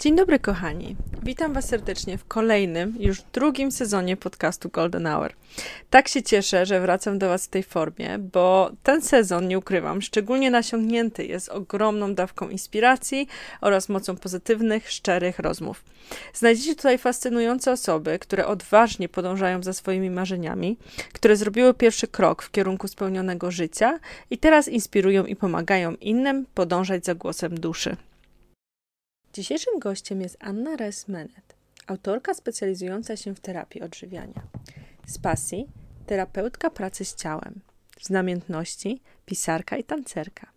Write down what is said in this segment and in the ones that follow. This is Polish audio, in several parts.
Dzień dobry, kochani. Witam Was serdecznie w kolejnym, już drugim sezonie podcastu Golden Hour. Tak się cieszę, że wracam do Was w tej formie, bo ten sezon, nie ukrywam, szczególnie nasiągnięty jest ogromną dawką inspiracji oraz mocą pozytywnych, szczerych rozmów. Znajdziecie tutaj fascynujące osoby, które odważnie podążają za swoimi marzeniami, które zrobiły pierwszy krok w kierunku spełnionego życia i teraz inspirują i pomagają innym podążać za głosem duszy. Dzisiejszym gościem jest Anna Res-Menet, autorka specjalizująca się w terapii odżywiania. Z pasji terapeutka pracy z ciałem, z namiętności pisarka i tancerka.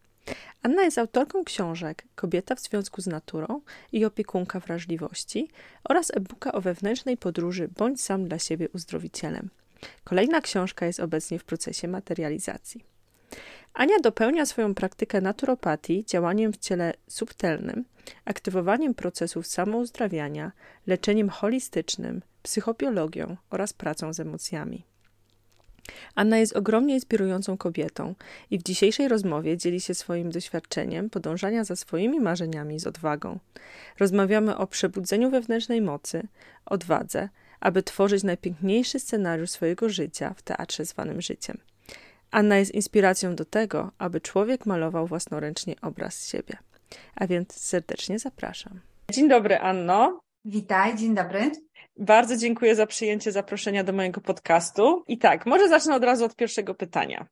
Anna jest autorką książek Kobieta w związku z naturą i opiekunka wrażliwości oraz e-booka o wewnętrznej podróży Bądź sam dla siebie uzdrowicielem. Kolejna książka jest obecnie w procesie materializacji. Ania dopełnia swoją praktykę naturopatii działaniem w ciele subtelnym, aktywowaniem procesów samouzdrawiania, leczeniem holistycznym, psychobiologią oraz pracą z emocjami. Anna jest ogromnie inspirującą kobietą i w dzisiejszej rozmowie dzieli się swoim doświadczeniem podążania za swoimi marzeniami z odwagą. Rozmawiamy o przebudzeniu wewnętrznej mocy, odwadze, aby tworzyć najpiękniejszy scenariusz swojego życia w teatrze zwanym życiem. Anna jest inspiracją do tego, aby człowiek malował własnoręcznie obraz siebie. A więc serdecznie zapraszam. Dzień dobry, Anno. Witaj, dzień dobry. Bardzo dziękuję za przyjęcie zaproszenia do mojego podcastu. I tak, może zacznę od razu od pierwszego pytania.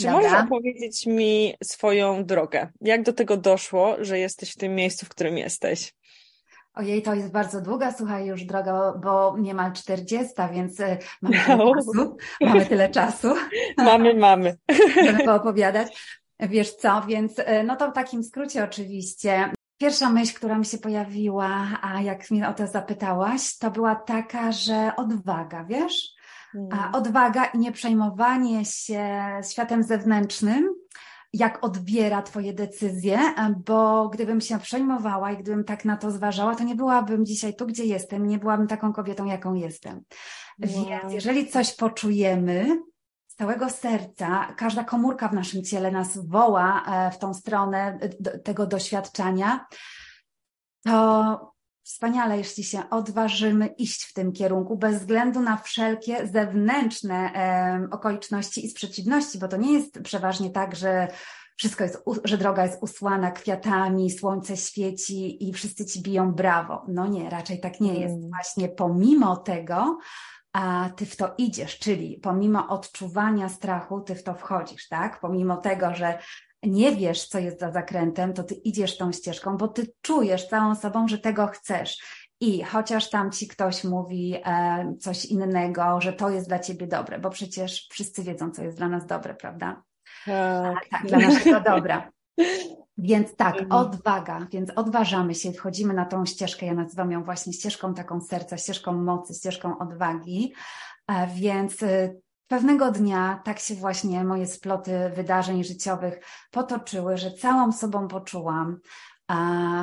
Czy Dobra. możesz opowiedzieć mi swoją drogę? Jak do tego doszło, że jesteś w tym miejscu, w którym jesteś? Ojej, to jest bardzo długa, słuchaj, już droga, bo niemal 40, więc y, mamy tyle no. czasu. Mamy tyle czasu. Mamy, mamy. Żeby poopowiadać. Wiesz co, więc y, no to w takim skrócie oczywiście. Pierwsza myśl, która mi się pojawiła, a jak mnie o to zapytałaś, to była taka, że odwaga, wiesz? Hmm. Odwaga i nieprzejmowanie się światem zewnętrznym, jak odbiera Twoje decyzje, bo gdybym się przejmowała i gdybym tak na to zważała, to nie byłabym dzisiaj tu, gdzie jestem, nie byłabym taką kobietą, jaką jestem. Wow. Więc jeżeli coś poczujemy, z całego serca, każda komórka w naszym ciele nas woła e, w tą stronę tego doświadczenia, to wspaniale, jeśli się odważymy iść w tym kierunku, bez względu na wszelkie zewnętrzne e, okoliczności i sprzeciwności, bo to nie jest przeważnie tak, że wszystko jest, że droga jest usłana kwiatami, słońce świeci i wszyscy ci biją brawo. No nie, raczej tak nie jest. Mm. Właśnie pomimo tego, a ty w to idziesz, czyli pomimo odczuwania strachu, ty w to wchodzisz, tak? Pomimo tego, że nie wiesz, co jest za zakrętem, to ty idziesz tą ścieżką, bo ty czujesz całą sobą, że tego chcesz. I chociaż tam ci ktoś mówi e, coś innego, że to jest dla ciebie dobre, bo przecież wszyscy wiedzą, co jest dla nas dobre, prawda? Tak, tak dla naszego dobra. Więc tak, mhm. odwaga, więc odważamy się, wchodzimy na tą ścieżkę, ja nazywam ją właśnie ścieżką taką serca, ścieżką mocy, ścieżką odwagi, e, więc y, Pewnego dnia tak się właśnie moje sploty wydarzeń życiowych potoczyły, że całą sobą poczułam, a,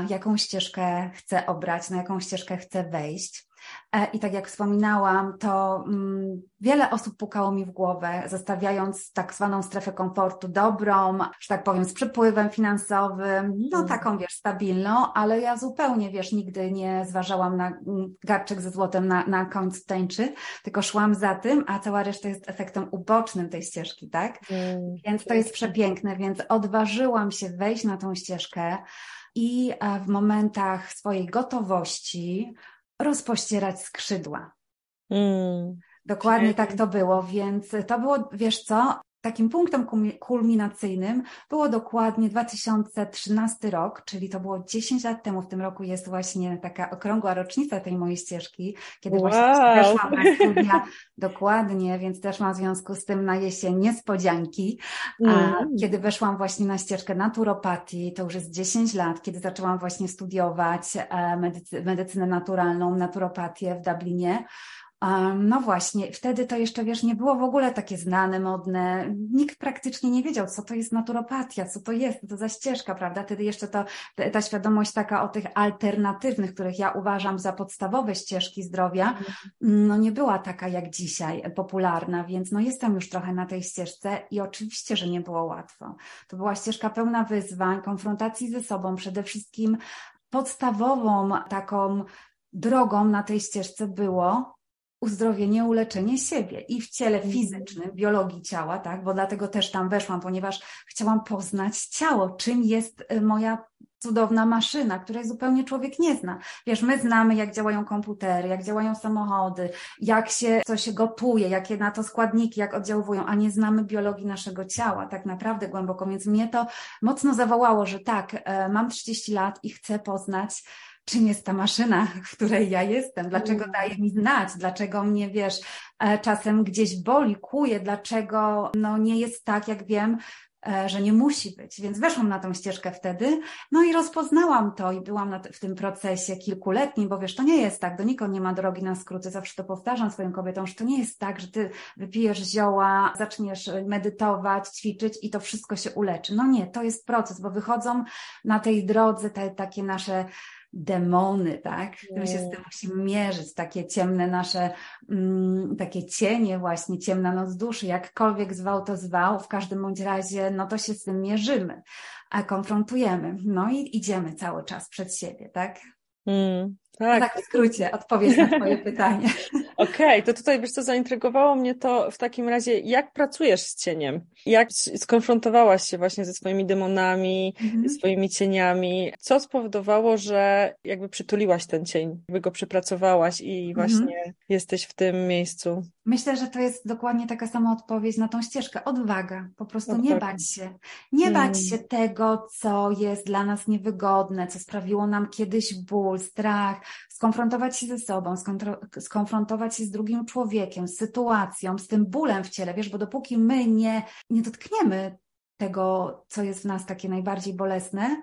jaką ścieżkę chcę obrać, na jaką ścieżkę chcę wejść. E, I tak jak wspominałam, to mm, wiele osób pukało mi w głowę, zostawiając tak zwaną strefę komfortu dobrą, że tak powiem, z przepływem finansowym, no mm. taką, wiesz, stabilną, ale ja zupełnie, wiesz, nigdy nie zważałam na mm, garczek ze złotem na, na końcu tęczy, tylko szłam za tym, a cała reszta jest efektem ubocznym tej ścieżki, tak? Mm. Więc to jest przepiękne, więc odważyłam się wejść na tą ścieżkę i e, w momentach swojej gotowości rozpościerać skrzydła. Mm. Dokładnie tak to było, więc to było, wiesz co, takim punktem kulminacyjnym było dokładnie 2013 rok, czyli to było 10 lat temu. W tym roku jest właśnie taka okrągła rocznica tej mojej ścieżki, kiedy wow. właśnie weszłam na studia dokładnie, więc też ma w związku z tym na jesień niespodzianki. Mm. Kiedy weszłam właśnie na ścieżkę naturopatii, to już jest 10 lat, kiedy zaczęłam właśnie studiować e, medycy medycynę naturalną, naturopatię w Dublinie. No właśnie, wtedy to jeszcze, wiesz, nie było w ogóle takie znane, modne. Nikt praktycznie nie wiedział, co to jest naturopatia, co to jest, co to za ścieżka, prawda? Wtedy jeszcze to, ta świadomość taka o tych alternatywnych, których ja uważam za podstawowe ścieżki zdrowia, mhm. no nie była taka jak dzisiaj, popularna, więc no jestem już trochę na tej ścieżce i oczywiście, że nie było łatwo. To była ścieżka pełna wyzwań, konfrontacji ze sobą, przede wszystkim podstawową taką drogą na tej ścieżce było uzdrowienie, uleczenie siebie i w ciele mhm. fizycznym, biologii ciała, tak, bo dlatego też tam weszłam, ponieważ chciałam poznać ciało, czym jest y, moja cudowna maszyna, której zupełnie człowiek nie zna. Wiesz, my znamy, jak działają komputery, jak działają samochody, jak się coś gotuje, jakie na to składniki, jak oddziałują, a nie znamy biologii naszego ciała, tak naprawdę głęboko. Więc mnie to mocno zawołało, że tak, e, mam 30 lat i chcę poznać czym jest ta maszyna, w której ja jestem, dlaczego mm. daje mi znać, dlaczego mnie, wiesz, e, czasem gdzieś boli, kuje, dlaczego no, nie jest tak, jak wiem, e, że nie musi być. Więc weszłam na tą ścieżkę wtedy, no i rozpoznałam to i byłam w tym procesie kilkuletnim, bo wiesz, to nie jest tak, do nikogo nie ma drogi na skróty, zawsze to powtarzam swoim kobietom, że to nie jest tak, że ty wypijesz zioła, zaczniesz medytować, ćwiczyć i to wszystko się uleczy. No nie, to jest proces, bo wychodzą na tej drodze te takie nasze demony, tak? My się z tym musimy mierzyć, takie ciemne nasze, mm, takie cienie właśnie, ciemna noc duszy, jakkolwiek zwał to zwał, w każdym bądź razie, no to się z tym mierzymy, a konfrontujemy, no i idziemy cały czas przed siebie, tak? Mm, tak. tak w skrócie odpowiedź na Twoje pytanie. Okej, okay, to tutaj wiesz co, zaintrygowało mnie to w takim razie, jak pracujesz z cieniem? Jak skonfrontowałaś się właśnie ze swoimi demonami, mhm. swoimi cieniami? Co spowodowało, że jakby przytuliłaś ten cień, jakby go przepracowałaś i mhm. właśnie mhm. jesteś w tym miejscu? Myślę, że to jest dokładnie taka sama odpowiedź na tą ścieżkę. Odwaga. Po prostu nie bać się. Nie hmm. bać się tego, co jest dla nas niewygodne, co sprawiło nam kiedyś ból, strach, skonfrontować się ze sobą, skonfrontować się z drugim człowiekiem, z sytuacją, z tym bólem w ciele, wiesz, bo dopóki my nie, nie dotkniemy tego, co jest w nas takie najbardziej bolesne,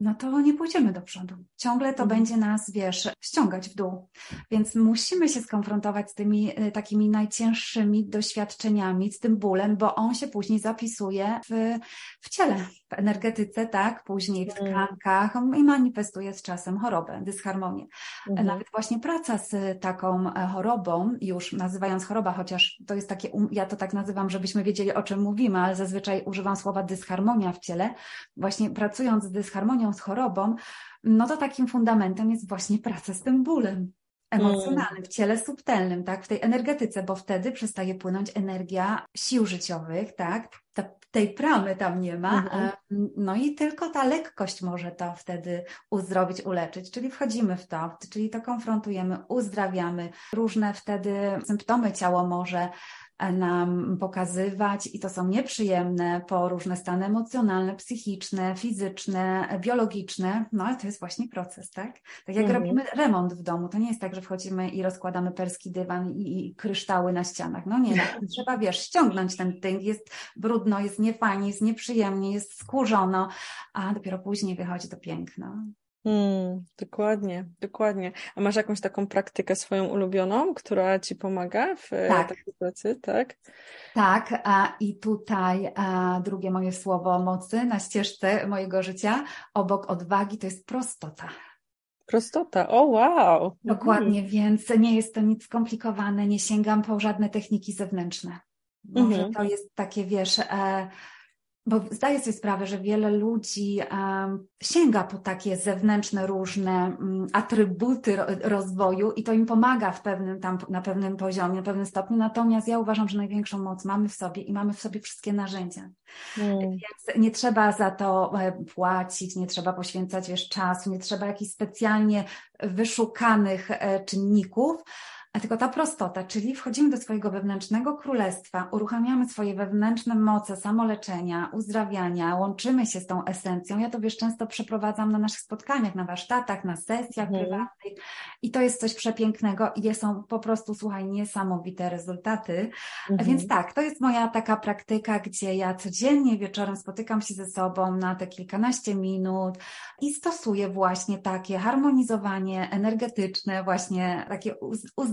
no to nie pójdziemy do przodu. Ciągle to mhm. będzie nas, wiesz, ściągać w dół. Więc musimy się skonfrontować z tymi y, takimi najcięższymi doświadczeniami, z tym bólem, bo on się później zapisuje w, w ciele, w energetyce, tak, później w mhm. tkankach i manifestuje z czasem chorobę, dysharmonię. Mhm. Nawet właśnie praca z taką e, chorobą, już nazywając choroba, chociaż to jest takie, um, ja to tak nazywam, żebyśmy wiedzieli, o czym mówimy, ale zazwyczaj używam słowa dysharmonia w ciele. Właśnie pracując z dysharmonią, z chorobą, no to takim fundamentem jest właśnie praca z tym bólem emocjonalnym, w ciele subtelnym, tak, w tej energetyce, bo wtedy przestaje płynąć energia sił życiowych, tak, ta, tej pramy tam nie ma, mhm. no i tylko ta lekkość może to wtedy uzdrowić, uleczyć, czyli wchodzimy w to, czyli to konfrontujemy, uzdrawiamy, różne wtedy symptomy ciało może nam pokazywać i to są nieprzyjemne po różne stany emocjonalne, psychiczne, fizyczne, biologiczne, no ale to jest właśnie proces, tak? Tak jak mhm. robimy remont w domu, to nie jest tak, że wchodzimy i rozkładamy perski dywan i, i kryształy na ścianach, no nie, no, trzeba wiesz, ściągnąć ten tynk, jest brudno, jest niefajnie, jest nieprzyjemnie, jest skórzono, a dopiero później wychodzi to piękno. Hmm, dokładnie, dokładnie. A masz jakąś taką praktykę swoją ulubioną, która ci pomaga w e, tak. takiej pracy, tak? Tak, a i tutaj a, drugie moje słowo mocy na ścieżce mojego życia, obok odwagi, to jest prostota. Prostota, o wow. Dokładnie, mhm. więc nie jest to nic skomplikowane, nie sięgam po żadne techniki zewnętrzne. Może mhm. to jest takie, wiesz, e, bo zdaję sobie sprawę, że wiele ludzi sięga po takie zewnętrzne różne um, atrybuty rozwoju i to im pomaga w pewnym tam, na pewnym poziomie, na pewnym stopniu. Natomiast ja uważam, że największą moc mamy w sobie i mamy w sobie wszystkie narzędzia. Mm. Więc nie trzeba za to e, płacić, nie trzeba poświęcać wiesz, czasu, nie trzeba jakichś specjalnie wyszukanych e, czynników, a tylko ta prostota, czyli wchodzimy do swojego wewnętrznego królestwa, uruchamiamy swoje wewnętrzne moce samoleczenia, uzdrawiania, łączymy się z tą esencją. Ja to wiesz, często przeprowadzam na naszych spotkaniach, na warsztatach, na sesjach mhm. prywatnych i to jest coś przepięknego i są po prostu, słuchaj, niesamowite rezultaty. Mhm. Więc tak, to jest moja taka praktyka, gdzie ja codziennie wieczorem spotykam się ze sobą na te kilkanaście minut i stosuję właśnie takie harmonizowanie energetyczne, właśnie takie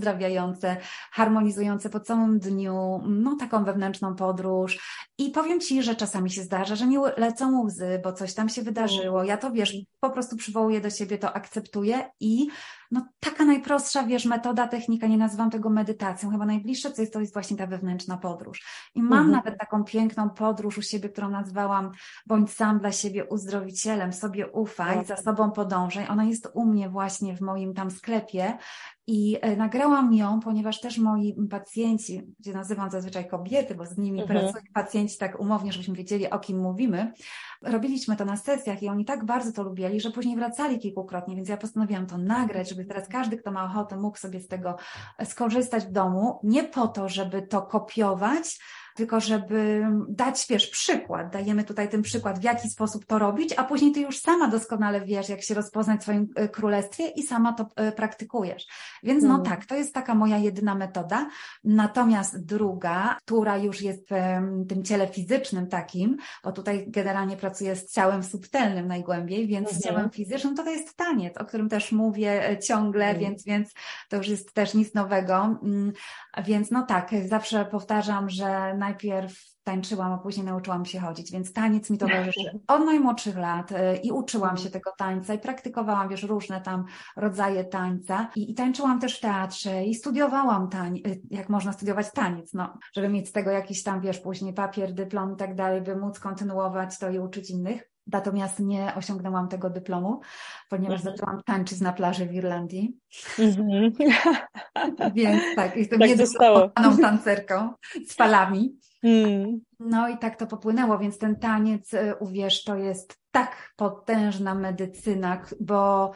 uzdrawiające, harmonizujące po całym dniu, no taką wewnętrzną podróż. I powiem Ci, że czasami się zdarza, że mi lecą łzy, bo coś tam się wydarzyło. Ja to wiesz, po prostu przywołuję do siebie, to akceptuję i no taka najprostsza, wiesz, metoda, technika, nie nazywam tego medytacją, chyba najbliższe co jest, to jest właśnie ta wewnętrzna podróż. I mam mhm. nawet taką piękną podróż u siebie, którą nazwałam bądź sam dla siebie uzdrowicielem, sobie ufaj, za sobą podążaj. Ona jest u mnie właśnie w moim tam sklepie i e, nagrałam ją, ponieważ też moi pacjenci, gdzie nazywam zazwyczaj kobiety, bo z nimi mhm. pracują pacjenci tak umownie, żebyśmy wiedzieli, o kim mówimy. Robiliśmy to na sesjach i oni tak bardzo to lubili, że później wracali kilkukrotnie, więc ja postanowiłam to nagrać, żeby teraz każdy, kto ma ochotę, mógł sobie z tego skorzystać w domu. Nie po to, żeby to kopiować, tylko żeby dać, wiesz, przykład. Dajemy tutaj ten przykład, w jaki sposób to robić, a później ty już sama doskonale wiesz, jak się rozpoznać w swoim e, królestwie i sama to e, praktykujesz. Więc no hmm. tak, to jest taka moja jedyna metoda. Natomiast druga, która już jest w tym ciele fizycznym takim, bo tutaj generalnie pracuję z ciałem subtelnym najgłębiej, więc z mhm. ciałem fizycznym to, to jest taniec, o którym też mówię e, ciągle, hmm. więc, więc to już jest też nic nowego. Mm, więc no tak, zawsze powtarzam, że najpierw tańczyłam, a później nauczyłam się chodzić, więc taniec mi towarzyszy od najmłodszych lat y, i uczyłam się tego tańca i praktykowałam, wiesz, różne tam rodzaje tańca. I, i tańczyłam też w teatrze i studiowałam tań, y, jak można studiować taniec, no, żeby mieć z tego jakiś tam, wiesz, później papier, dyplom i tak dalej, by móc kontynuować to i uczyć innych. Natomiast nie osiągnęłam tego dyplomu, ponieważ mhm. zaczęłam tańczyć na plaży w Irlandii. Mhm. Więc tak, jestem tak niedoskonaną tancerką z falami. Mm. No i tak to popłynęło, więc ten taniec, y, uwierz, to jest tak potężna medycyna, bo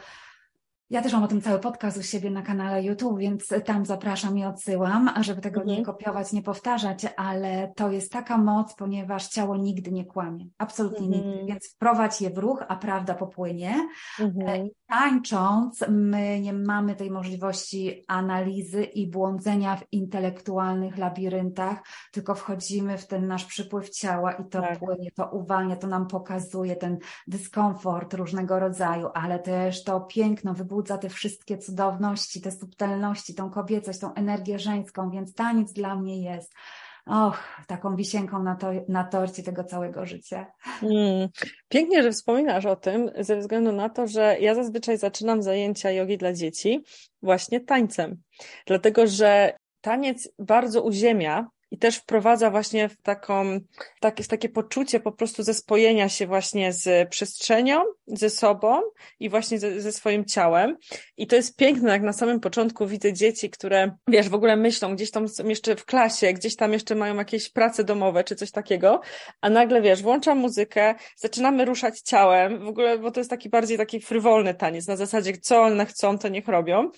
ja też mam o tym cały podcast u siebie na kanale YouTube, więc tam zapraszam i odsyłam, żeby tego mhm. nie kopiować, nie powtarzać, ale to jest taka moc, ponieważ ciało nigdy nie kłamie. Absolutnie mhm. nigdy. Więc wprowadź je w ruch, a prawda popłynie. Mhm. Tańcząc, my nie mamy tej możliwości analizy i błądzenia w intelektualnych labiryntach, tylko wchodzimy w ten nasz przypływ ciała i to tak. płynie, to uwalnia, to nam pokazuje ten dyskomfort różnego rodzaju, ale też to piękno, wybudza wzbudza te wszystkie cudowności, te subtelności, tą kobiecość, tą energię żeńską, więc taniec dla mnie jest och, taką wisienką na, to, na torcie tego całego życia. Mm. Pięknie, że wspominasz o tym, ze względu na to, że ja zazwyczaj zaczynam zajęcia jogi dla dzieci właśnie tańcem, dlatego że taniec bardzo uziemia i też wprowadza właśnie w taką, takie, w takie poczucie po prostu zespojenia się właśnie z przestrzenią, ze sobą i właśnie ze, ze swoim ciałem. I to jest piękne, jak na samym początku widzę dzieci, które, wiesz, w ogóle myślą, gdzieś tam są jeszcze w klasie, gdzieś tam jeszcze mają jakieś prace domowe czy coś takiego, a nagle, wiesz, włączam muzykę, zaczynamy ruszać ciałem, w ogóle, bo to jest taki bardziej taki frywolny taniec, na zasadzie, co one chcą, to niech robią.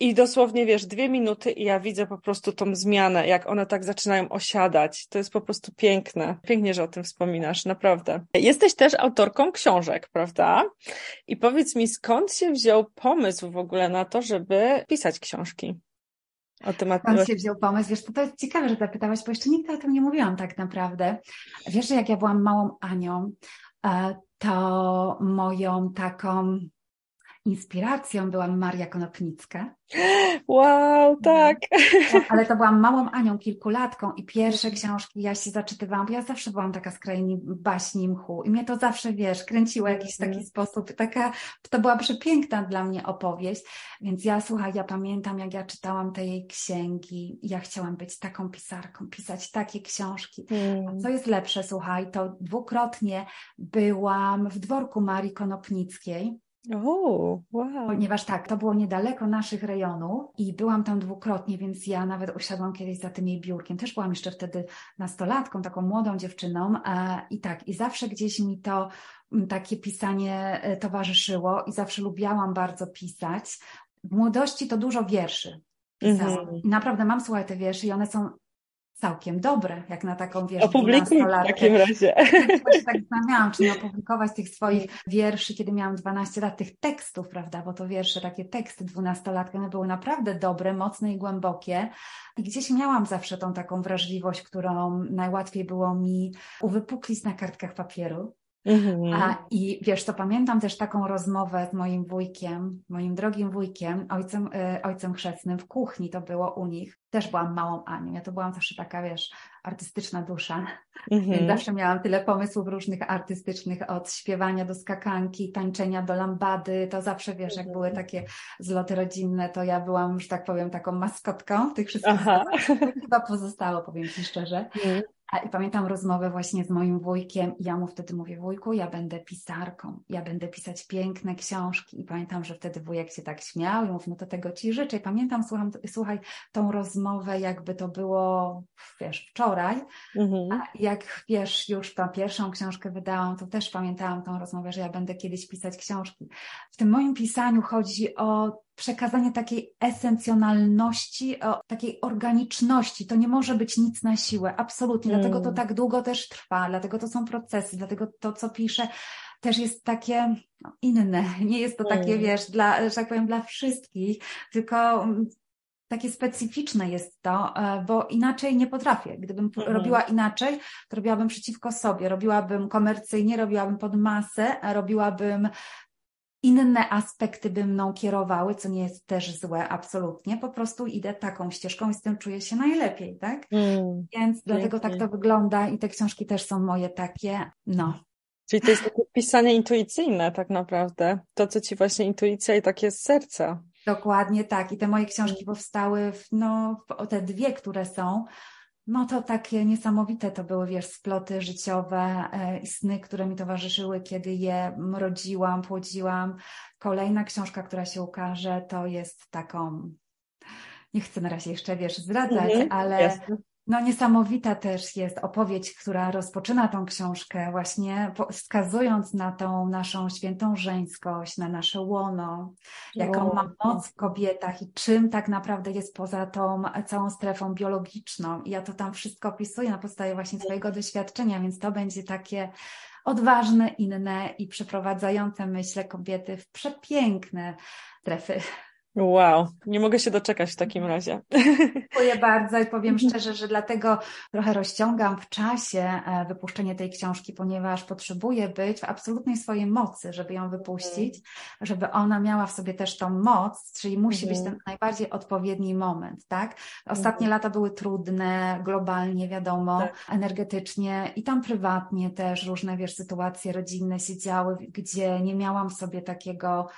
I dosłownie, wiesz, dwie minuty i ja widzę po prostu tą zmianę, jak one tak zaczynają osiadać. To jest po prostu piękne. Pięknie, że o tym wspominasz, naprawdę. Jesteś też autorką książek, prawda? I powiedz mi, skąd się wziął pomysł w ogóle na to, żeby pisać książki? O temat... Skąd się wziął pomysł? Wiesz, to, to jest ciekawe, że zapytałaś, bo jeszcze nigdy o tym nie mówiłam tak naprawdę. Wiesz, że jak ja byłam małą Anią, e, to moją taką inspiracją była Maria Konopnicka. Wow, no. tak. Ale to byłam małą Anią, kilkulatką i pierwsze książki ja się zaczytywałam, bo ja zawsze byłam taka z krainy baśni mchu i mnie to zawsze, wiesz, kręciło w jakiś taki mhm. sposób. Taka, to była przepiękna dla mnie opowieść, więc ja, słuchaj, ja pamiętam, jak ja czytałam te jej księgi ja chciałam być taką pisarką, pisać takie książki. Hmm. Co jest lepsze, słuchaj, to dwukrotnie byłam w dworku Marii Konopnickiej, o, wow. Ponieważ tak, to było niedaleko naszych rejonów i byłam tam dwukrotnie, więc ja nawet usiadłam kiedyś za tym jej biurkiem. Też byłam jeszcze wtedy nastolatką, taką młodą dziewczyną i tak, i zawsze gdzieś mi to mm, takie pisanie e, towarzyszyło i zawsze lubiałam bardzo pisać. W młodości to dużo wierszy. pisałam. Mm -hmm. I naprawdę mam, słuchaj, te wiersze i one są całkiem dobre, jak na taką, wiesz, Opublikuj w takim razie. Tak zastanawiałam, czy nie opublikować tych swoich wierszy, kiedy miałam 12 lat, tych tekstów, prawda, bo to wiersze, takie teksty dwunastolatki, one były naprawdę dobre, mocne i głębokie i gdzieś miałam zawsze tą taką wrażliwość, którą najłatwiej było mi uwypuklić na kartkach papieru. Mhm. A, I wiesz, to pamiętam też taką rozmowę z moim wujkiem, moim drogim wujkiem, ojcem, y, ojcem chrzestnym w kuchni, to było u nich. Też byłam małą Anią, ja to byłam zawsze taka, wiesz, artystyczna dusza, mhm. więc zawsze miałam tyle pomysłów różnych artystycznych, od śpiewania do skakanki, tańczenia do lambady, to zawsze, wiesz, jak były mhm. takie zloty rodzinne, to ja byłam, że tak powiem, taką maskotką tych wszystkich, chyba pozostało, powiem Ci szczerze. Mhm. I pamiętam rozmowę właśnie z moim wujkiem i ja mu wtedy mówię, wujku, ja będę pisarką, ja będę pisać piękne książki. I pamiętam, że wtedy wujek się tak śmiał i mówił, no to tego ci życzę. I pamiętam, słucham, słuchaj, tą rozmowę, jakby to było, wiesz, wczoraj. Mhm. A jak, wiesz, już tą pierwszą książkę wydałam, to też pamiętałam tą rozmowę, że ja będę kiedyś pisać książki. W tym moim pisaniu chodzi o przekazanie takiej esencjonalności, takiej organiczności. To nie może być nic na siłę, absolutnie. Mm. Dlatego to tak długo też trwa, dlatego to są procesy, dlatego to, co piszę, też jest takie no, inne. Nie jest to takie, mm. wiesz, dla, że tak powiem, dla wszystkich, tylko mm, takie specyficzne jest to, e, bo inaczej nie potrafię. Gdybym mm. robiła inaczej, to robiłabym przeciwko sobie, robiłabym komercyjnie, robiłabym pod masę, robiłabym inne aspekty by mną kierowały, co nie jest też złe, absolutnie. Po prostu idę taką ścieżką i z tym czuję się najlepiej, tak? Mm, Więc dlatego tak to wygląda i te książki też są moje takie, no. Czyli to jest takie pisanie intuicyjne tak naprawdę. To, co ci właśnie intuicja i takie z serca. Dokładnie tak. I te moje książki mm. powstały, w, no, w, te dwie, które są, no to takie niesamowite to były, wiesz, sploty życiowe e, i sny, które mi towarzyszyły, kiedy je rodziłam, płodziłam. Kolejna książka, która się ukaże, to jest taką, nie chcę na razie jeszcze, wiesz, zdradzać, mhm, ale jasne. No niesamowita też jest opowieść, która rozpoczyna tą książkę właśnie wskazując na tą naszą świętą żeńskość, na nasze łono, jaką ma moc w kobietach i czym tak naprawdę jest poza tą całą strefą biologiczną. I ja to tam wszystko opisuję na podstawie właśnie swojego doświadczenia, więc to będzie takie odważne, inne i przeprowadzające, myślę, kobiety w przepiękne strefy Wow, nie mogę się doczekać w takim razie. Dziękuję bardzo i powiem szczerze, że dlatego trochę rozciągam w czasie e, wypuszczenie tej książki, ponieważ potrzebuję być w absolutnej swojej mocy, żeby ją wypuścić, żeby ona miała w sobie też tą moc, czyli musi być mhm. ten najbardziej odpowiedni moment, tak? Ostatnie mhm. lata były trudne, globalnie wiadomo, tak. energetycznie i tam prywatnie też różne, wiesz, sytuacje rodzinne się działy, gdzie nie miałam w sobie takiego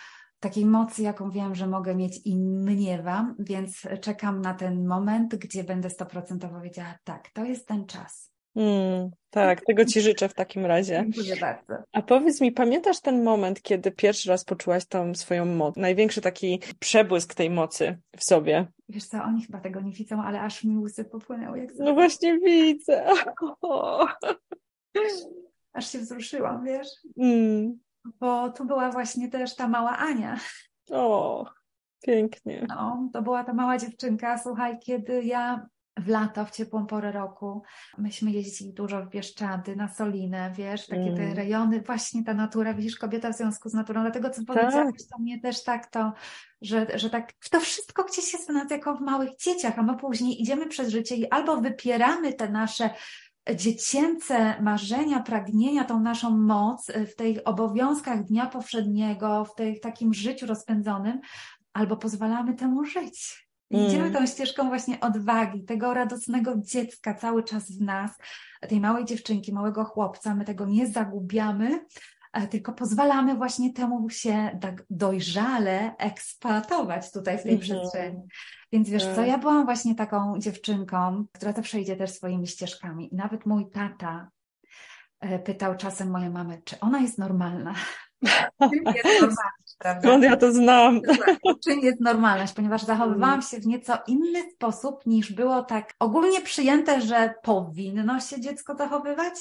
takiej mocy, jaką wiem, że mogę mieć i mniewam, więc czekam na ten moment, gdzie będę stoprocentowo wiedziała, tak, to jest ten czas. Mm, tak, tego Ci życzę w takim razie. Dziękuję bardzo. A powiedz mi, pamiętasz ten moment, kiedy pierwszy raz poczułaś tą swoją moc? Największy taki przebłysk tej mocy w sobie? Wiesz co, oni chyba tego nie widzą, ale aż mi łzy popłynęły. Jak no właśnie widzę. Aż się wzruszyłam, wiesz? Mm bo tu była właśnie też ta mała Ania. O, pięknie. No, to była ta mała dziewczynka, słuchaj, kiedy ja w lato, w ciepłą porę roku, myśmy jeździli dużo w Bieszczady, na Solinę, wiesz, takie mm. te rejony, właśnie ta natura, widzisz, kobieta w związku z naturą, dlatego co powiedziałaś, tak. to mnie też tak to, że, że tak, to wszystko gdzieś jest w nas jako w małych dzieciach, a my później idziemy przez życie i albo wypieramy te nasze dziecięce marzenia, pragnienia, tą naszą moc w tych obowiązkach dnia powszedniego, w tej, takim życiu rozpędzonym, albo pozwalamy temu żyć. I idziemy mm. tą ścieżką właśnie odwagi, tego radosnego dziecka cały czas w nas, tej małej dziewczynki, małego chłopca, my tego nie zagubiamy, tylko pozwalamy właśnie temu się tak dojrzale eksploatować tutaj w tej mm -hmm. przestrzeni. Więc wiesz co, tak. ja byłam właśnie taką dziewczynką, która zawsze idzie też swoimi ścieżkami. I nawet mój tata e, pytał czasem moją mamę, czy ona jest normalna. jest normalna. Prawda? Skąd ja to znam? Czym jest normalność, ponieważ zachowywałam się w nieco inny sposób niż było tak ogólnie przyjęte, że powinno się dziecko zachowywać.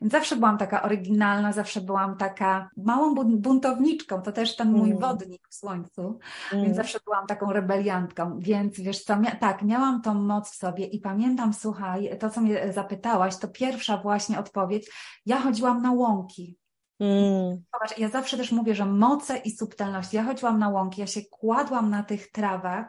Zawsze byłam taka oryginalna, zawsze byłam taka małą buntowniczką, to też ten mój mm. wodnik w słońcu, mm. więc zawsze byłam taką rebeliantką. Więc wiesz co, mia tak, miałam tą moc w sobie i pamiętam, słuchaj, to co mnie zapytałaś, to pierwsza właśnie odpowiedź, ja chodziłam na łąki. Mm. Zobacz, ja zawsze też mówię, że moce i subtelność. Ja chodziłam na łąki, ja się kładłam na tych trawach,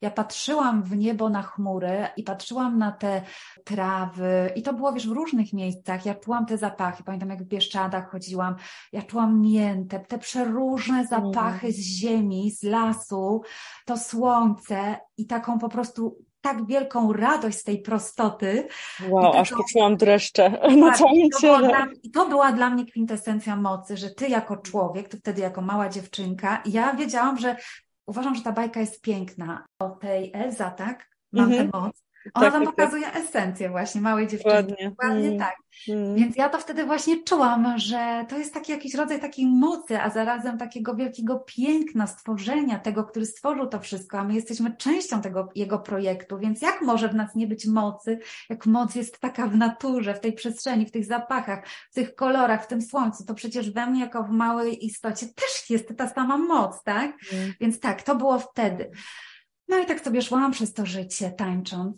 ja patrzyłam w niebo na chmury i patrzyłam na te trawy i to było, wiesz, w różnych miejscach. Ja czułam te zapachy. Pamiętam, jak w Bieszczadach chodziłam, ja czułam miętę, te przeróżne zapachy z ziemi, z lasu, to słońce i taką po prostu tak wielką radość z tej prostoty. Wow, aż poczułam dreszcze na tak, całym ciele. I to była dla mnie kwintesencja mocy, że ty jako człowiek, ty wtedy jako mała dziewczynka, ja wiedziałam, że uważam, że ta bajka jest piękna. O tej Elza, tak? Mam mhm. tę moc. Ona tak, tam tak, tak. pokazuje tak. esencję właśnie małej dziewczyny. Dokładnie, Dokładnie mm. tak. Mm. Więc ja to wtedy właśnie czułam, że to jest taki jakiś rodzaj takiej mocy, a zarazem takiego wielkiego piękna, stworzenia tego, który stworzył to wszystko, a my jesteśmy częścią tego jego projektu, więc jak może w nas nie być mocy, jak moc jest taka w naturze, w tej przestrzeni, w tych zapachach, w tych kolorach, w tym słońcu, to przecież we mnie jako w małej istocie też jest ta sama moc, tak? Mm. Więc tak, to było wtedy. No i tak sobie szłam przez to życie, tańcząc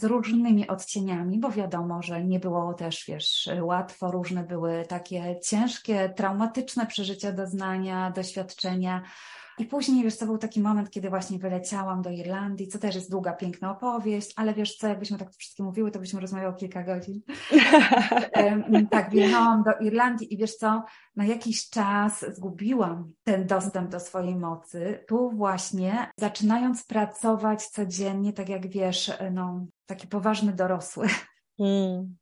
z różnymi odcieniami, bo wiadomo, że nie było też, wiesz, łatwo, różne były takie ciężkie, traumatyczne przeżycia, doznania, doświadczenia. I później, wiesz, to był taki moment, kiedy właśnie wyleciałam do Irlandii, co też jest długa, piękna opowieść, ale wiesz co, jakbyśmy tak wszystkie mówiły, to byśmy rozmawiały kilka godzin. tak, wjechałam do Irlandii i wiesz co, na jakiś czas zgubiłam ten dostęp do swojej mocy. Tu właśnie, zaczynając pracować codziennie, tak jak wiesz, no, taki poważny dorosły. Mm.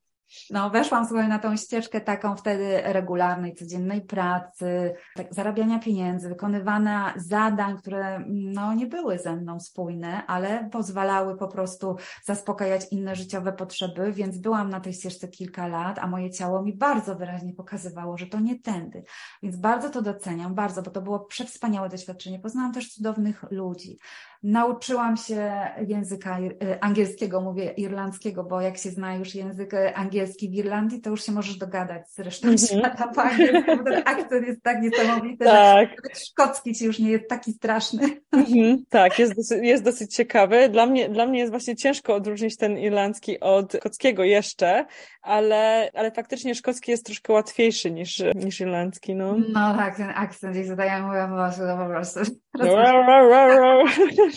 No, weszłam sobie na tą ścieżkę taką wtedy regularnej, codziennej pracy, tak, zarabiania pieniędzy, wykonywania zadań, które no, nie były ze mną spójne, ale pozwalały po prostu zaspokajać inne życiowe potrzeby, więc byłam na tej ścieżce kilka lat, a moje ciało mi bardzo wyraźnie pokazywało, że to nie tędy. Więc bardzo to doceniam, bardzo, bo to było przewspaniałe doświadczenie. Poznałam też cudownych ludzi. Nauczyłam się języka y, angielskiego, mówię irlandzkiego, bo jak się zna już język angielski w Irlandii, to już się możesz dogadać z resztą mm -hmm. świata po angielsku, ten akcent jest tak niesamowity, tak. że nawet szkocki ci już nie jest taki straszny. Mm -hmm. Tak, jest dosyć, jest dosyć ciekawy. Dla mnie, dla mnie jest właśnie ciężko odróżnić ten irlandzki od szkockiego jeszcze, ale, ale faktycznie szkocki jest troszkę łatwiejszy niż, niż irlandzki. No. no tak, ten akcent gdzieś zadaję, mówię po prostu.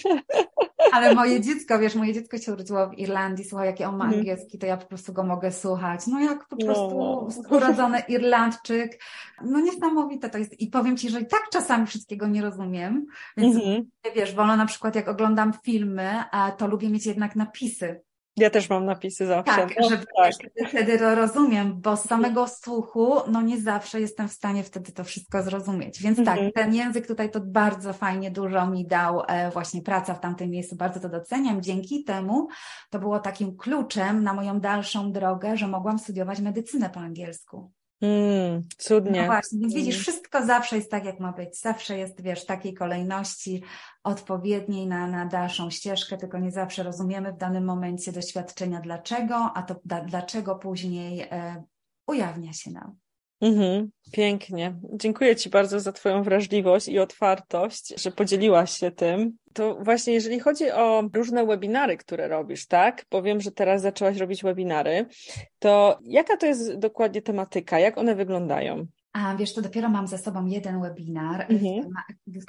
Ale moje dziecko, wiesz, moje dziecko się urodziło w Irlandii, słuchaj, jaki on ma mhm. angielski, to ja po prostu go mogę słuchać. No jak po prostu no. urodzony Irlandczyk. No niesamowite to jest. I powiem Ci, że i tak czasami wszystkiego nie rozumiem, więc mhm. wiesz, wolno na przykład jak oglądam filmy, to lubię mieć jednak napisy. Ja też mam napisy zawsze. Tak, no, żeby tak. Wtedy, wtedy rozumiem, bo z samego słuchu, no nie zawsze jestem w stanie wtedy to wszystko zrozumieć. Więc tak, mhm. ten język tutaj to bardzo fajnie dużo mi dał e, właśnie praca w tamtym miejscu, bardzo to doceniam. Dzięki temu to było takim kluczem na moją dalszą drogę, że mogłam studiować medycynę po angielsku. Mm, cudnie. No właśnie, więc widzisz, mm. wszystko zawsze jest tak, jak ma być. Zawsze jest, wiesz, takiej kolejności odpowiedniej na, na dalszą ścieżkę, tylko nie zawsze rozumiemy w danym momencie doświadczenia dlaczego, a to da, dlaczego później e, ujawnia się nam. Mhm, pięknie. Dziękuję Ci bardzo za Twoją wrażliwość i otwartość, że podzieliłaś się tym. To właśnie jeżeli chodzi o różne webinary, które robisz, tak? Bo wiem, że teraz zaczęłaś robić webinary, to jaka to jest dokładnie tematyka? Jak one wyglądają? A wiesz, to dopiero mam ze sobą jeden webinar, mhm.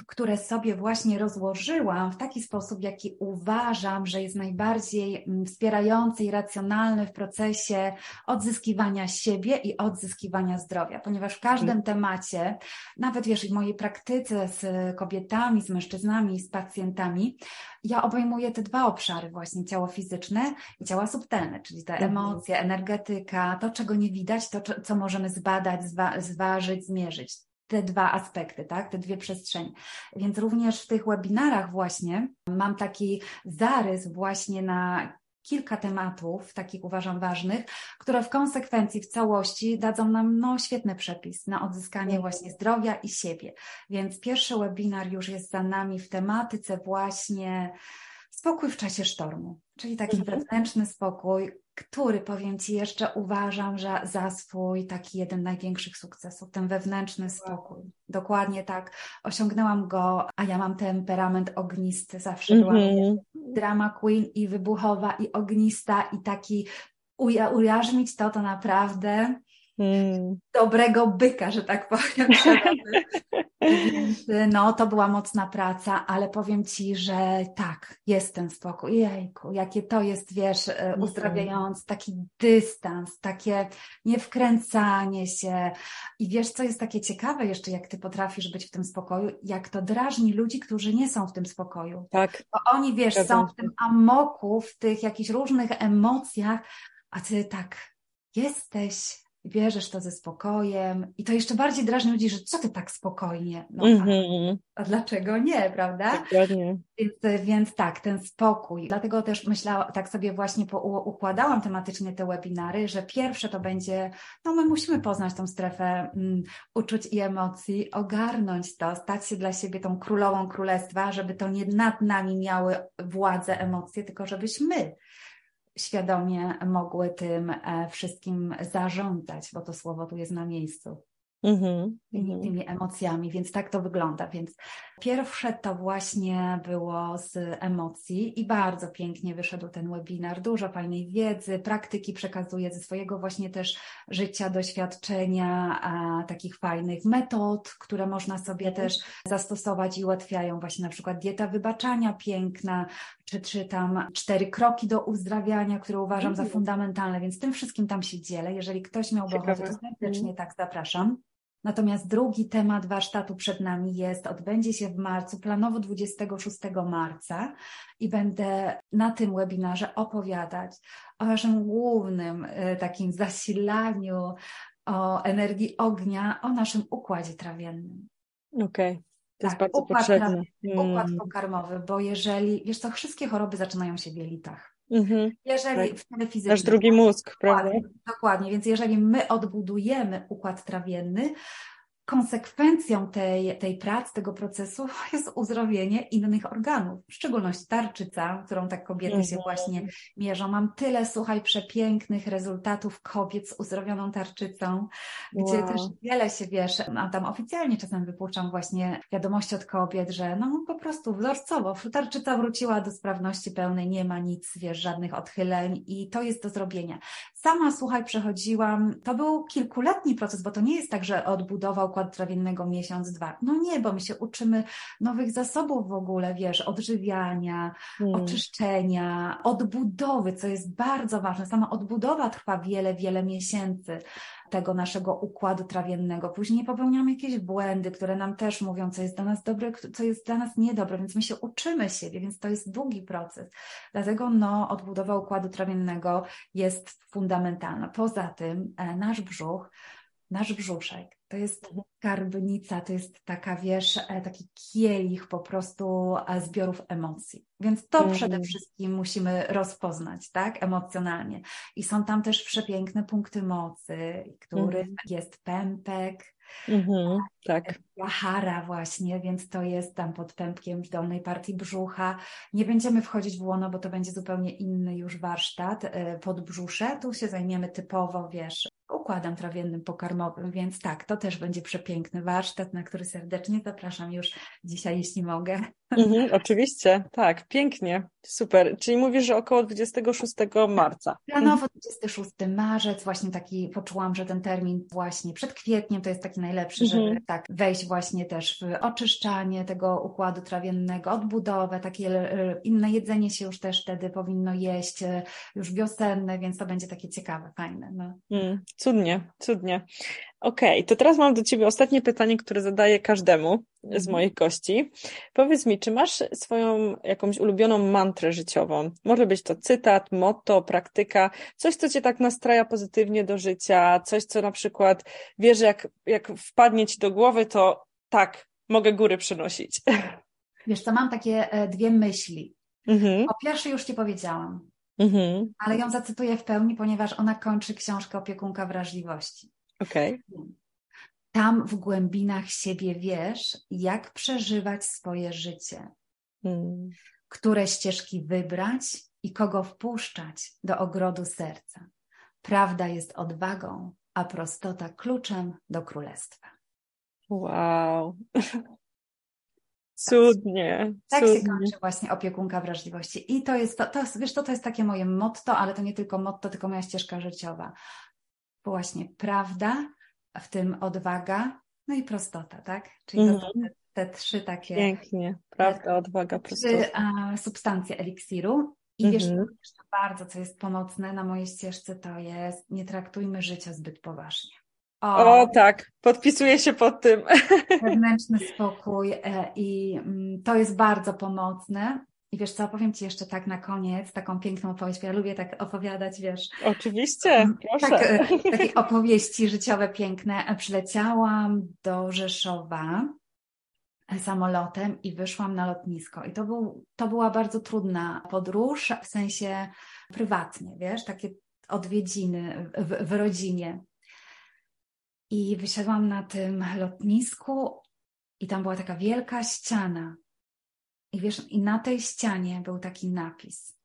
które sobie właśnie rozłożyłam w taki sposób, jaki uważam, że jest najbardziej mm, wspierający i racjonalny w procesie odzyskiwania siebie i odzyskiwania zdrowia, ponieważ w każdym mhm. temacie, nawet wiesz, w mojej praktyce z kobietami, z mężczyznami, z pacjentami, ja obejmuję te dwa obszary właśnie, ciało fizyczne i ciało subtelne, czyli te mhm. emocje, energetyka, to czego nie widać, to co możemy zbadać, zwa zważyć, zmierzyć. Te dwa aspekty, tak? Te dwie przestrzenie. Więc również w tych webinarach właśnie mam taki zarys właśnie na kilka tematów, takich uważam ważnych, które w konsekwencji, w całości dadzą nam no, świetny przepis na odzyskanie mhm. właśnie zdrowia i siebie. Więc pierwszy webinar już jest za nami w tematyce właśnie spokój w czasie sztormu, czyli taki mhm. wewnętrzny spokój, który powiem Ci jeszcze uważam, że za swój taki jeden największych sukcesów, ten wewnętrzny spokój. Dokładnie tak. Osiągnęłam go, a ja mam temperament ognisty, zawsze byłam mhm. drama queen i wybuchowa i ognista i taki uja ujarzmić to, to naprawdę Mm. dobrego byka, że tak powiem. no, to była mocna praca, ale powiem Ci, że tak, jest ten spokój. Jejku, jakie to jest, wiesz, e, uzdrawiając, taki dystans, takie niewkręcanie się. I wiesz, co jest takie ciekawe jeszcze, jak Ty potrafisz być w tym spokoju, jak to drażni ludzi, którzy nie są w tym spokoju. Tak. Bo oni, wiesz, są w tym amoku, w tych jakichś różnych emocjach, a Ty tak jesteś bierzesz to ze spokojem i to jeszcze bardziej drażni ludzi, że co ty tak spokojnie? No, mm -hmm. a, a, dlaczego nie, prawda? Dokładnie. Więc, więc tak, ten spokój. Dlatego też myślałam, tak sobie właśnie układałam tematycznie te webinary, że pierwsze to będzie, no my musimy poznać tą strefę um, uczuć i emocji, ogarnąć to, stać się dla siebie tą królową królestwa, żeby to nie nad nami miały władzę emocje, tylko żebyśmy świadomie mogły tym e, wszystkim zarządzać, bo to słowo tu jest na miejscu. Mm-hmm, tymi, tymi emocjami, więc tak to wygląda. Więc pierwsze to właśnie było z emocji i bardzo pięknie wyszedł ten webinar. Dużo fajnej wiedzy, praktyki przekazuję ze swojego właśnie też życia, doświadczenia, takich fajnych metod, które można sobie mm-hmm. też zastosować i ułatwiają właśnie na przykład dieta wybaczania piękna, czy, czy tam cztery kroki do uzdrawiania, które uważam mm-hmm. za fundamentalne, więc tym wszystkim tam się dzielę. Jeżeli ktoś miałby ochotę, to serdecznie mm-hmm. tak zapraszam. Natomiast drugi temat warsztatu przed nami jest, odbędzie się w marcu, planowo 26 marca i będę na tym webinarze opowiadać o naszym głównym y, takim zasilaniu, o energii ognia, o naszym układzie trawiennym. Okej. Okay. To tak, jest bardzo układ, potrzebne. Układ mm. pokarmowy, bo jeżeli, wiesz co, wszystkie choroby zaczynają się w jelitach. Mhm, jeżeli tak. w telewizji. Nasz drugi mózg, prawda? Dokładnie, dokładnie, więc jeżeli my odbudujemy układ trawienny, konsekwencją tej, tej pracy, tego procesu jest uzdrowienie innych organów, w szczególności tarczyca, którą tak kobiety się mhm. właśnie mierzą. Mam tyle, słuchaj, przepięknych rezultatów kobiet z uzdrowioną tarczycą, gdzie wow. też wiele się wiesz, a tam oficjalnie czasem wypuszczam właśnie wiadomości od kobiet, że no po prostu wzorcowo tarczyca wróciła do sprawności pełnej, nie ma nic, wiesz, żadnych odchyleń i to jest do zrobienia. Sama, słuchaj, przechodziłam, to był kilkuletni proces, bo to nie jest tak, że odbudował układu trawiennego miesiąc, dwa. No nie, bo my się uczymy nowych zasobów w ogóle, wiesz, odżywiania, hmm. oczyszczenia, odbudowy, co jest bardzo ważne. Sama odbudowa trwa wiele, wiele miesięcy tego naszego układu trawiennego. Później popełniamy jakieś błędy, które nam też mówią, co jest dla nas dobre, co jest dla nas niedobre, więc my się uczymy siebie, więc to jest długi proces. Dlatego no, odbudowa układu trawiennego jest fundamentalna. Poza tym e, nasz brzuch nasz brzuszek. To jest mhm. skarbnica, to jest taka, wiesz, e, taki kielich po prostu e, zbiorów emocji. Więc to mm. przede wszystkim musimy rozpoznać, tak, emocjonalnie. I są tam też przepiękne punkty mocy, który mm. jest pępek, mm-hmm, tak. Jahara właśnie, więc to jest tam pod pępkiem w dolnej partii brzucha. Nie będziemy wchodzić w łono, bo to będzie zupełnie inny już warsztat pod brzusze. Tu się zajmiemy typowo, wiesz, układem trawiennym pokarmowym, więc tak, to też będzie przepiękny warsztat, na który serdecznie zapraszam już dzisiaj, jeśli mogę. Mhm, oczywiście, tak, pięknie, super. Czyli mówisz, że około 26 marca. Planowo 26 marzec, właśnie taki poczułam, że ten termin właśnie przed kwietniem to jest taki najlepszy, żeby mhm. tak wejść właśnie też w oczyszczanie tego układu trawiennego, odbudowę, takie e, inne jedzenie się już też wtedy powinno jeść, e, już wiosenne, więc to będzie takie ciekawe, fajne. No. Mm, cudnie, cudnie. Okej, okay, to teraz mam do Ciebie ostatnie pytanie, które zadaję każdemu z mhm. moich gości. Powiedz mi, czy masz swoją jakąś ulubioną mantrę życiową? Może być to cytat, motto, praktyka, coś, co Cię tak nastraja pozytywnie do życia, coś, co na przykład wiesz, jak, jak wpadnie Ci do głowy, to tak, mogę góry przynosić. Wiesz co, mam takie e, dwie myśli. Mhm. Po pierwsze już Ci powiedziałam, mhm. ale ją zacytuję w pełni, ponieważ ona kończy książkę Opiekunka Wrażliwości. Okay. Tam w głębinach siebie wiesz, jak przeżywać swoje życie, hmm. które ścieżki wybrać i kogo wpuszczać do ogrodu serca. Prawda jest odwagą, a prostota kluczem do królestwa. Wow. Cudnie. Tak cudnie. się kończy właśnie opiekunka wrażliwości. I to jest, to, to, wiesz, to, to jest takie moje motto, ale to nie tylko motto, tylko moja ścieżka życiowa. Właśnie prawda, w tym odwaga, no i prostota, tak? Czyli mm -hmm. to mhm. te, te, trzy takie. Pięknie. Prawda, odwaga, prostota. Trzy a, substancje eliksiru. I mm -hmm. wiesz, mhm. bardzo, co jest pomocne na mojej ścieżce, to jest nie traktujmy życia zbyt poważnie. O, o, tak, podpisuję się pod tym. Wewnętrzny spokój e, i mm, to jest bardzo pomocne. I wiesz co, opowiem Ci jeszcze tak na koniec, taką piękną opowieść, ja lubię tak opowiadać, wiesz. Oczywiście, mm, proszę. Tak, e, takie opowieści życiowe piękne. Przyleciałam do Rzeszowa samolotem i wyszłam na lotnisko. I to, był, to była bardzo trudna podróż, w sensie prywatnie, wiesz, takie odwiedziny w, w rodzinie. I wysiadłam na tym lotnisku i tam była taka wielka ściana. I wiesz, i na tej ścianie był taki napis.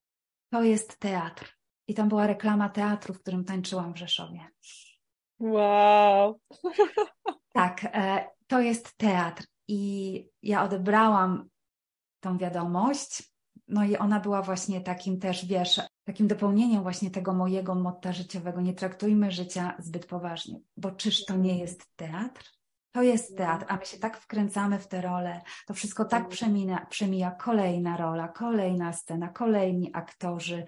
To jest teatr. I tam była reklama teatru, w którym tańczyłam w Rzeszowie. Wow. Tak, e, to jest teatr. I ja odebrałam tą wiadomość. No i ona była właśnie takim też, wiesz, takim dopełnieniem właśnie tego mojego motta życiowego. Nie traktujmy życia zbyt poważnie, bo czyż to nie jest teatr? To jest teatr, a my się tak wkręcamy w te role, to wszystko tak przemina, przemija kolejna rola, kolejna scena, kolejni aktorzy,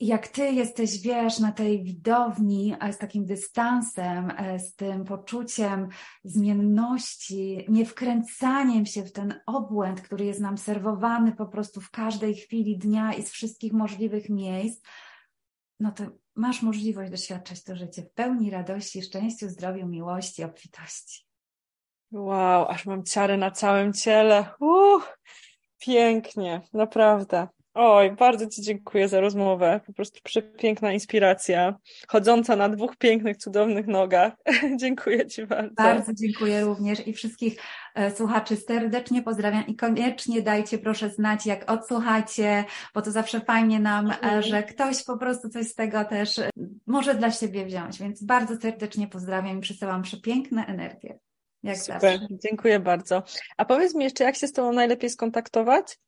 jak ty jesteś, wiesz, na tej widowni, z takim dystansem, e, z tym poczuciem zmienności, nie wkręcaniem się w ten obłęd, który jest nam serwowany po prostu w każdej chwili dnia i z wszystkich możliwych miejsc, no to masz możliwość doświadczać to życie w pełni radości, szczęściu, zdrowiu, miłości, obfitości. Wow, aż mam ciary na całym ciele. Uh, pięknie, naprawdę. Oj, bardzo Ci dziękuję za rozmowę. Po prostu przepiękna inspiracja, chodząca na dwóch pięknych, cudownych nogach. dziękuję Ci bardzo. Bardzo dziękuję również i wszystkich e, słuchaczy serdecznie pozdrawiam i koniecznie dajcie proszę znać, jak odsłuchacie, bo to zawsze fajnie nam, e, mhm. że ktoś po prostu coś z tego też e, może dla siebie wziąć. Więc bardzo serdecznie pozdrawiam i przesyłam przepiękne energie. Jak Super, zawsze. dziękuję bardzo. A powiedz mi jeszcze, jak się z Tobą najlepiej skontaktować?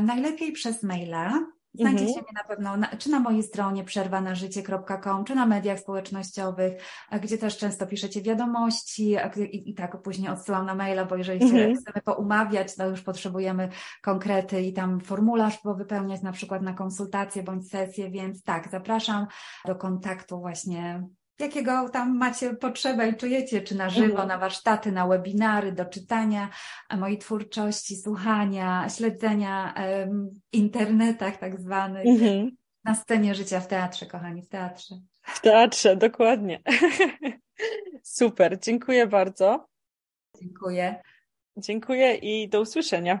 Najlepiej przez maila. Znajdziecie mhm. mnie na pewno na, czy na mojej stronie przerwanażycie.com, czy na mediach społecznościowych, gdzie też często piszecie wiadomości i, i tak później odsyłam na maila, bo jeżeli mhm. chcemy poumawiać, to już potrzebujemy konkrety i tam formularz wypełniać na przykład na konsultację bądź sesję, więc tak, zapraszam do kontaktu właśnie jakiego tam macie potrzebę i czujecie, czy na żywo, mhm. na warsztaty, na webinary, do czytania mojej twórczości, słuchania, śledzenia um, internetach tak zwanych, mhm. na scenie życia w teatrze, kochani, w teatrze. W teatrze, dokładnie. Super, dziękuję bardzo. Dziękuję. Dziękuję i do usłyszenia.